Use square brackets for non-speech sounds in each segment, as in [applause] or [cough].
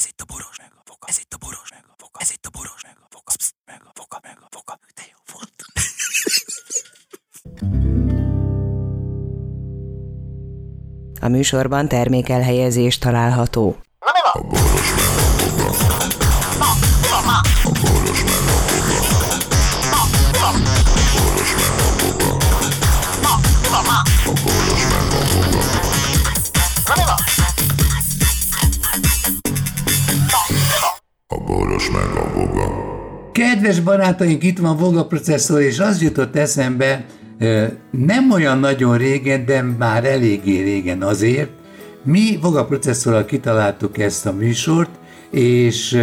Ez itt a boros meg a foka. Ez itt a boros meg a foka. Ez itt a boros meg a foka. Psz, meg a foka, meg a foka. De jó volt. A műsorban termékelhelyezés található. A boros meg a boga. Kedves barátaink, itt van Voga processzor, és az jutott eszembe, nem olyan nagyon régen, de már eléggé régen azért, mi Voga processzorral kitaláltuk ezt a műsort, és,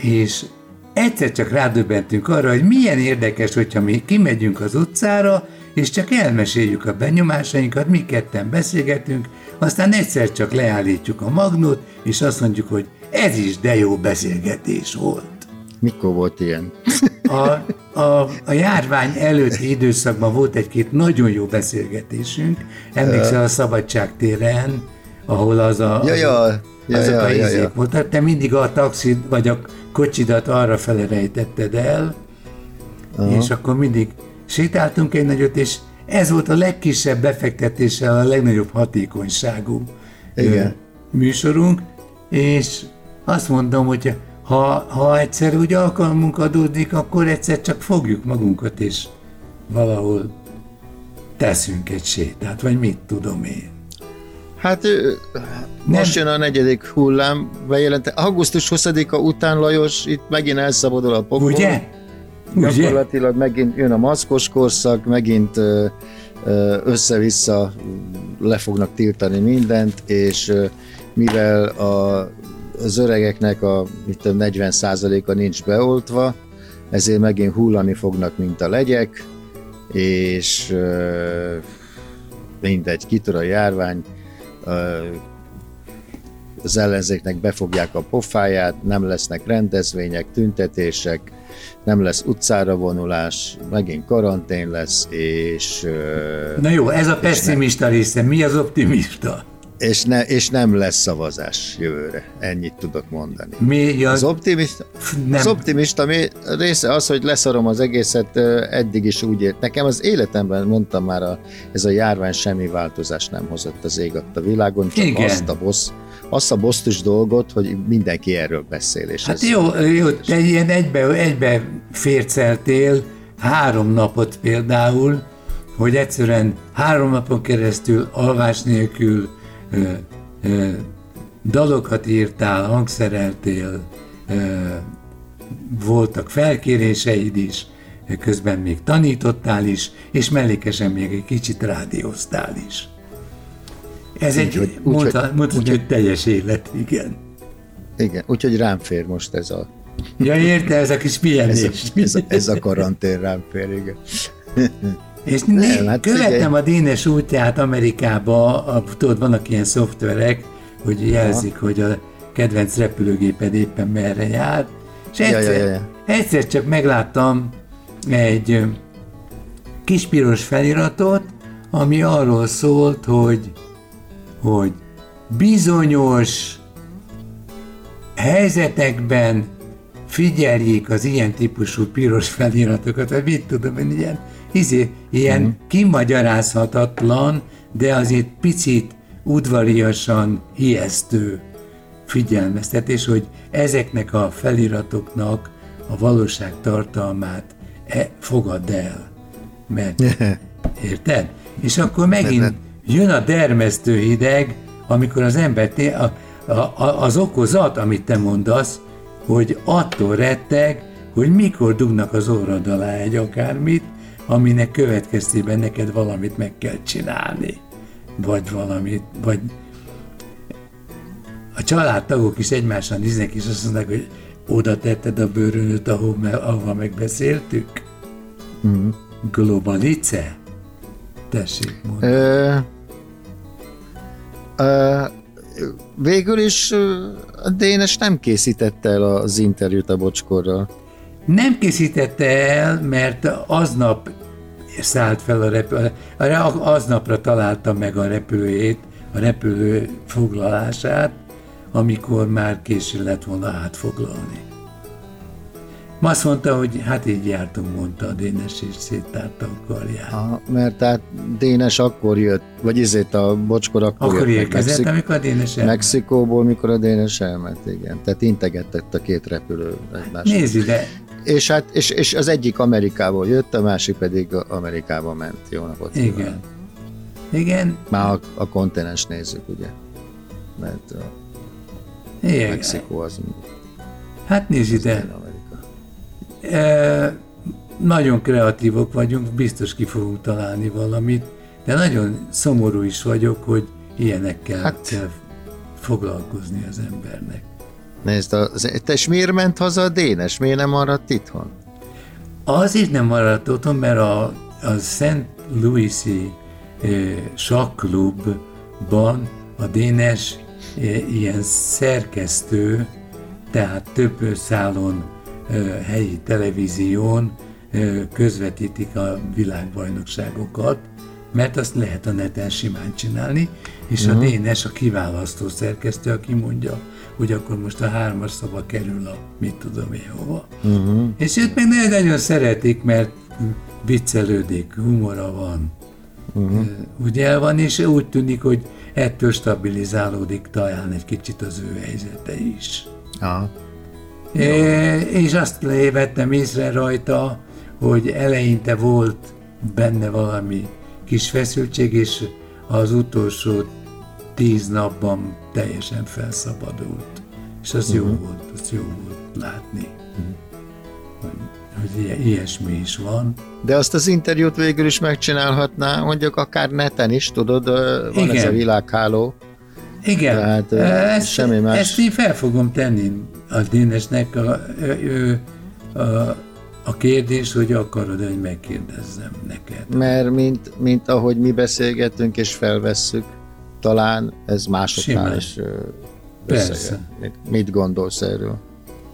és egyszer csak rádöbbentünk arra, hogy milyen érdekes, hogyha mi kimegyünk az utcára, és csak elmeséljük a benyomásainkat, mi ketten beszélgetünk, aztán egyszer csak leállítjuk a magnót, és azt mondjuk, hogy ez is de jó beszélgetés volt. Mikor volt ilyen? A, a, a járvány előtti időszakban volt egy-két nagyon jó beszélgetésünk. Emlékszel a Szabadságtéren, ahol az a, Ja, ja, ja, azok ja, a ja, ja. voltak. Te mindig a taxid vagy a kocsidat arra fele rejtetted el, Aha. és akkor mindig sétáltunk egy nagyot, és ez volt a legkisebb befektetéssel a legnagyobb hatékonyságú Igen. műsorunk, és azt mondom, hogy ha, ha egyszer úgy alkalmunk adódik, akkor egyszer csak fogjuk magunkat, és valahol teszünk egy sétát, vagy mit tudom én. Hát ö, most jön a negyedik hullám, bejelente. Augusztus 20-a után, Lajos, itt megint elszabadul a pokol. Ugye? Ugye? Gyakorlatilag megint jön a maszkos korszak, megint össze-vissza le fognak tiltani mindent, és mivel a, az öregeknek a mit tudom, 40%-a nincs beoltva, ezért megint hullani fognak, mint a legyek, és ö, mindegy, kitör a járvány, ö, az ellenzéknek befogják a pofáját, nem lesznek rendezvények, tüntetések, nem lesz utcára vonulás, megint karantén lesz, és, Na jó, ez a pessimista része, mi az optimista? És, ne, és nem lesz szavazás jövőre. Ennyit tudok mondani. Mi Az az, optimista, nem. az optimista mi része az, hogy leszarom az egészet, eddig is úgy ért. Nekem az életemben mondtam már, a, ez a járvány semmi változást nem hozott az ég a világon, csak Igen. azt a, bossz, azt a bosztus dolgot, hogy mindenki erről beszél. És Hát jó, jó, te ilyen egybe, egybe férceltél három napot például, hogy egyszerűen három napon keresztül alvás nélkül dalokat írtál, hangszereltél, voltak felkéréseid is, közben még tanítottál is, és mellékesen még egy kicsit rádióztál is. Ez egy, hogy- úgy, hogy- mondta, úgy, hogy teljes élet, igen. Igen, úgyhogy rám fér most ez a, Ja, érte, ez a kis ez pihenés. a, ez a, ez a karantén rám fér, igen. És Nem, hát követtem figyelj. a Dénes útját Amerikába, a, tudod, vannak ilyen szoftverek, hogy jelzik, hogy a kedvenc repülőgéped éppen merre jár, és egyszer, ja, ja, ja. egyszer csak megláttam egy kis piros feliratot, ami arról szólt, hogy, hogy bizonyos helyzetekben figyeljék az ilyen típusú piros feliratokat, vagy mit tudom én, ilyen, izé, ilyen Mhm. mm. kimagyarázhatatlan, de azért picit udvariasan ijesztő figyelmeztetés, hogy ezeknek a feliratoknak a valóság tartalmát e, fogadd el. Mert, [laughs] érted? És akkor megint jön a dermesztő hideg, amikor az ember, té- a, a, a, az okozat, amit te mondasz, hogy attól retteg, hogy mikor dugnak az orrod alá egy akármit, aminek következtében neked valamit meg kell csinálni. Vagy valamit, vagy a családtagok is egymással néznek, és azt mondják, hogy oda tetted a bőrönöt, ahol, ahova megbeszéltük? Mm. Globalice? Tessék mondani. Ö, ö, végül is a Dénes nem készítette el az interjút a bocskorral. Nem készítette el, mert aznap szállt fel a repülő, aznapra találta meg a repülőjét, a repülő foglalását, amikor már késő lett volna átfoglalni. Azt mondta, hogy hát így jártunk, mondta a Dénes, és széttárta a karját. Ha, mert tehát Dénes akkor jött, vagy izét a bocskor akkor, Akkor jött meg érkezett, Mexik- amikor a Dénes elment. Mexikóból, mikor a Dénes elment, igen. Tehát integettek a két repülő egymásnak. Nézd ide, És, hát, és, és az egyik Amerikából jött, a másik pedig Amerikába ment. Jó napot igen. kívánok. Igen, Már a, a kontinens nézzük, ugye? Mert a igen. Mexikó az Hát nézd ide, Amerika. e, nagyon kreatívok vagyunk, biztos ki fogunk találni valamit, de nagyon szomorú is vagyok, hogy ilyenekkel Hát- kell foglalkozni az embernek. Nézd, az, te és miért ment haza a Dénes? Miért nem maradt itthon? Azért nem maradt otthon, mert a, a St. Louis-i e, sakklubban a Dénes e, ilyen szerkesztő, tehát több szálon e, helyi televízión e, közvetítik a világbajnokságokat, mert azt lehet a neten simán csinálni, és uh-huh. a Dénes a kiválasztó szerkesztő, aki mondja, hogy akkor most a hármas szava kerül a mit tudom én hova. Uh-huh. És őt meg nagyon, nagyon szeretik, mert viccelődik, humora van. Uh-huh. Ugye van, és úgy tűnik, hogy ettől stabilizálódik talán egy kicsit az ő helyzete is. Aha. É, és azt vettem észre rajta, hogy eleinte volt benne valami kis feszültség, és az utolsó tíz napban teljesen felszabadult. És az uh-huh. jó volt, az jó volt látni, uh-huh. hogy, hogy ilyesmi is van. De azt az interjút végül is megcsinálhatná, mondjuk akár neten is, tudod, van Igen. ez a világháló. Igen, Tehát, ezt, semmi más. ezt én fel fogom tenni a Dénesnek a, ő, a, a kérdés, hogy akarod, hogy megkérdezzem neked. Mert mint, mint ahogy mi beszélgetünk és felvesszük, talán ez másoknál Simán. is Persze. összejön. Mit, mit gondolsz erről?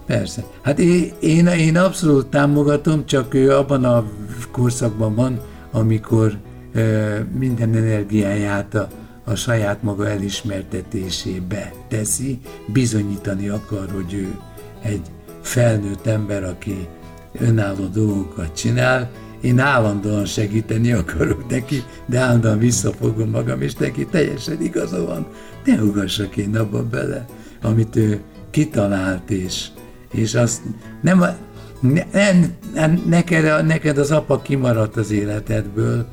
Persze. Hát én, én, én abszolút támogatom, csak ő abban a korszakban van, amikor ö, minden energiáját a, a saját maga elismertetésébe teszi, bizonyítani akar, hogy ő egy felnőtt ember, aki önálló dolgokat csinál, én állandóan segíteni akarok neki, de állandóan visszafogom magam, és neki teljesen igaza van. Ne ugassak én abba bele, amit ő kitalált, és, és azt nem, ne, nem, neked, neked az apa kimaradt az életedből,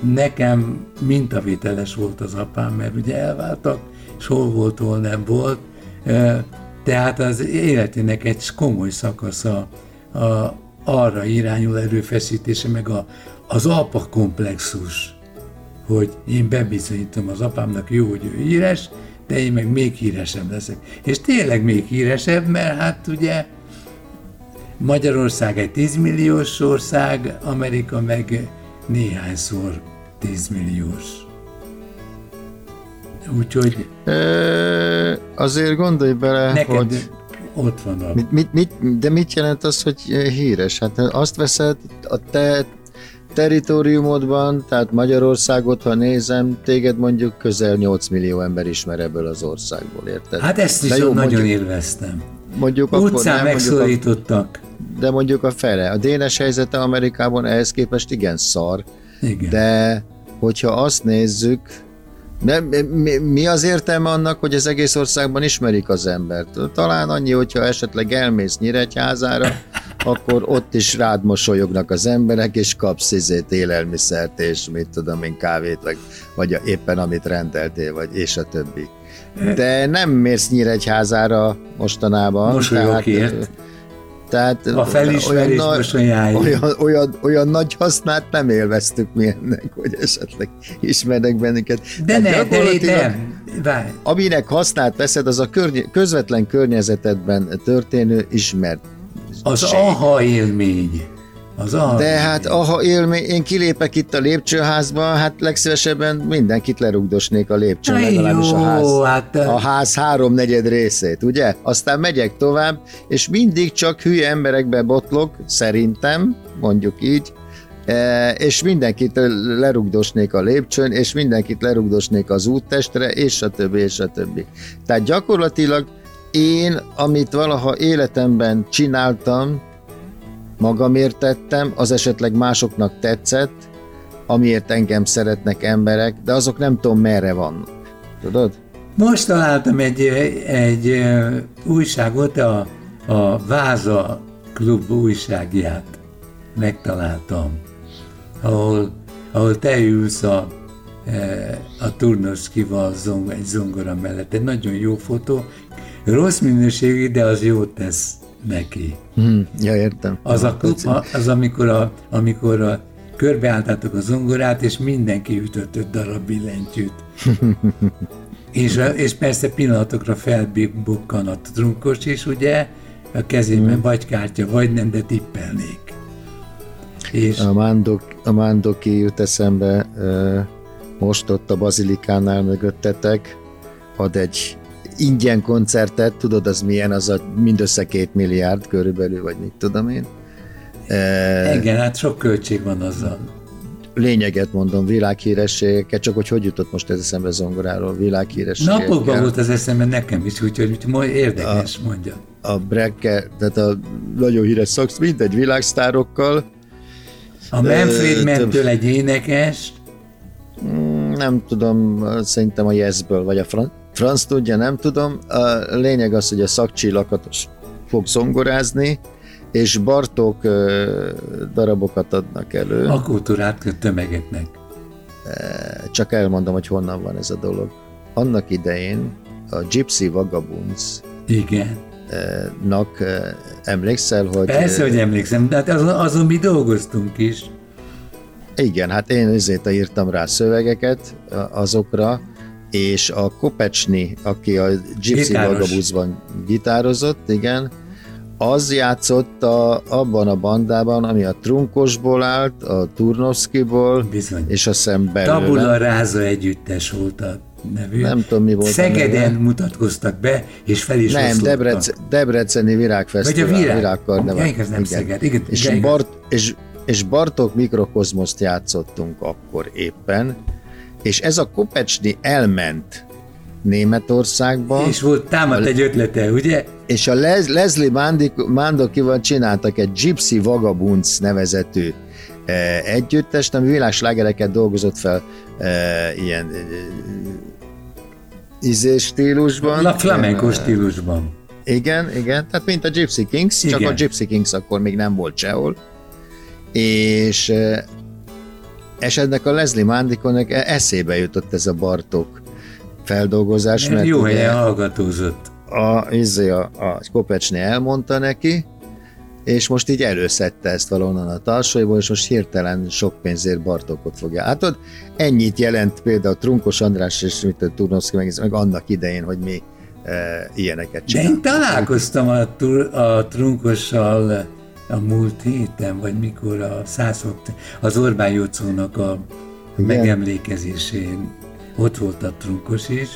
nekem mintavételes volt az apám, mert ugye elváltak, és hol volt, hol nem volt, Eh, tehát az életének egy komoly szakasza a, arra irányul erőfeszítése, meg a, az apa komplexus, hogy én bebizonyítom az apámnak jó, hogy ő híres, de én meg még híresebb leszek. És tényleg még híresebb, mert hát ugye Magyarország egy 10 milliós ország, Amerika meg néhányszor 10 milliós. Úgyhogy Ö, azért gondolj bele, neked hogy ott van a... mit, mit, mit, de mit jelent az, hogy híres? Hát azt veszed a te teritoriumodban, tehát Magyarországot, ha nézem, téged mondjuk közel 8 millió ember ismer ebből az országból, érted? Hát ezt is jó, nagyon mondjuk, élveztem. mondjuk akkor Utcán nem, mondjuk a, megszólítottak. de mondjuk a fele. A dénes helyzete Amerikában ehhez képest igen szar, Igen. de hogyha azt nézzük, nem, mi, mi az értelme annak, hogy az egész országban ismerik az embert? Talán annyi, hogyha esetleg elmész Nyíregyházára, akkor ott is rád mosolyognak az emberek, és kapsz izét, élelmiszert, és mit tudom én, kávét, vagy, vagy éppen amit rendeltél, vagy és a többi. De nem mész Nyíregyházára mostanában. Mosolyokért. Tehát A felismerés nagy- mosolyáig. olyan, olyan, olyan nagy hasznát nem élveztük mi ennek, hogy esetleg ismernek bennünket. De Hát ne, de. Várj. Aminek hasznát veszed, az a környe, közvetlen környezetedben történő ismert. Az aha élmény. Az aha De hát, aha élmény, én kilépek itt a lépcsőházba, hát legszívesebben mindenkit lerugdosnék a lépcsőn, Na legalábbis a jó, ház, hát, a ház háromnegyed részét, ugye? Aztán megyek tovább, és mindig csak hülye emberekbe botlok, szerintem, mondjuk így, E, és mindenkit lerugdosnék a lépcsőn, és mindenkit lerugdosnék az úttestre, és a többi, és a többi. Tehát gyakorlatilag én, amit valaha életemben csináltam, magamért tettem, az esetleg másoknak tetszett, amiért engem szeretnek emberek, de azok nem tudom merre vannak. Tudod? Most találtam egy, egy újságot, a, a Váza klub újságját megtaláltam, ahol, ahol te ülsz a, a Turnoszkival zong, egy zongora mellett. Egy nagyon jó fotó, rossz minőségű, de az jót tesz neki. Hmm, ja, értem. Az, a klub, az amikor, a, amikor a, körbeálltátok a zongorát, és mindenki ütött öt darab billentyűt. [laughs] és, és persze pillanatokra felbukkan a trunkos is, ugye, a kezében hmm. vagy kártya, vagy nem, de tippelnék. És... A, Mándok, a Mándoki jut eszembe, most ott a Bazilikánál mögöttetek, ad egy ingyen koncertet, tudod az milyen, az a mindössze két milliárd körülbelül, vagy mit tudom én. E, Igen, hát sok költség van azzal. Lényeget mondom, világhírességeket, csak hogy hogy jutott most ez eszembe zongoráról, világhírességeket. Napokban volt az eszembe nekem is, úgyhogy érdekes, a, mondja. A Brekke, tehát a nagyon híres szaksz, mindegy világsztárokkal. A Manfred mentől egy énekes. Mm, nem tudom, szerintem a Yes-ből, vagy a Fran- franc tudja, nem tudom. A lényeg az, hogy a szakcsi lakatos fog zongorázni, és Bartók darabokat adnak elő. A kultúrát tömegeknek. Csak elmondom, hogy honnan van ez a dolog. Annak idején a Gypsy Vagabunds Igen. Nak emlékszel, hogy... Persze, hogy emlékszem, de hát azon, azon mi dolgoztunk is. Igen, hát én ezért írtam rá szövegeket azokra, és a Kopecsni, aki a Gypsy Vagabundsban gitározott, igen, az játszott a, abban a bandában, ami a Trunkosból állt, a Turnovszkiból, Bizony. és a szem belőle. Tabula Ráza együttes volt a nevű. Nem tudom, mi volt Szegeden mutatkoztak be, és fel is Nem, Debrec, Debreceni Virágfesztivál. Vagy a virág. Virágkarnevál. Ja, ez nem igen. Szeged. Igen, és, igen, Bart, és, és Bartók Mikrokozmoszt játszottunk akkor éppen, és ez a Kopecsni elment Németországba. És volt támadt egy ötlete, ugye? És a Les- Leslie Mandokival csináltak egy Gypsy Vagabunds nevezetű e, együttest, ami világslágereket dolgozott fel e, ilyen e, izé stílusban. La flamenco stílusban. Igen, igen, tehát mint a Gypsy Kings, igen. csak a Gypsy Kings akkor még nem volt sehol. És e, és ennek a Leslie Mandikonek eszébe jutott ez a Bartók feldolgozás. Mert, jó helyen hallgatózott. A, izé, a, a Kopecsné elmondta neki, és most így előszedte ezt valahonnan a tarsaiból, és most hirtelen sok pénzért Bartókot fogja. Ott ennyit jelent például Trunkos András és mit a Turnovszki meg, meg annak idején, hogy mi e, ilyeneket csinálunk. De én találkoztam a, a Trunkossal a múlt héten, vagy mikor a százfok, az Orbán Jocónak a Igen. megemlékezésén ott volt a trunkos is,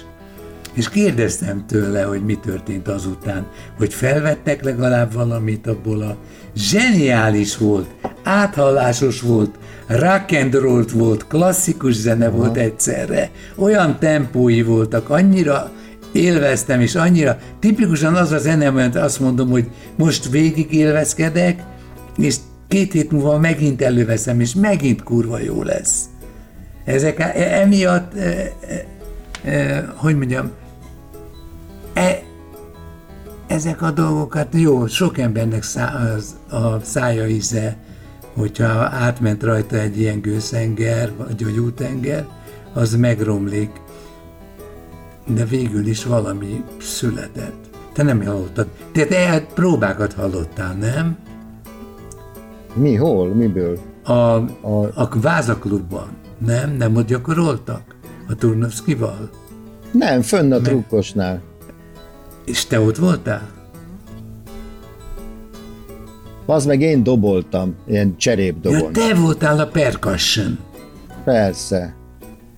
és kérdeztem tőle, hogy mi történt azután, hogy felvettek legalább valamit abból a zseniális volt, áthallásos volt, rock and roll volt, klasszikus zene Aha. volt egyszerre, olyan tempói voltak, annyira élveztem, és annyira tipikusan az a zene, mert azt mondom, hogy most végig élvezkedek, és két hét múlva megint előveszem, és megint kurva jó lesz. Ezek e, emiatt, e, e, e, hogy mondjam, e, ezek a dolgokat, jó, sok embernek szá, az, a szája íze, hogyha átment rajta egy ilyen gőszenger, vagy egy útenger, az megromlik, de végül is valami született. Te nem hallottad. Te, te próbákat hallottál, nem? Mi, hol, miből? A, a... a Vázaklubban. Nem? Nem ott gyakoroltak? A Turnovszkival? Nem, fönn a trukkosnál. És te ott voltál? Az meg én doboltam, ilyen cserépdobon. Ja, te voltál a percussion. Persze.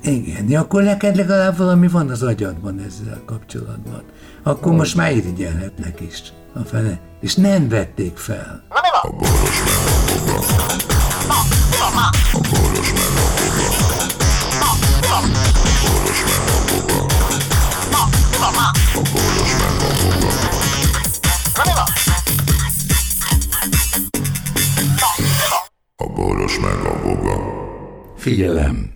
Igen, ja, akkor neked legalább valami van az agyadban ezzel kapcsolatban. Akkor oh. most már irigyelhetnek is a fene. És nem vették fel. A boros. A boros meg a boga. Figyelem!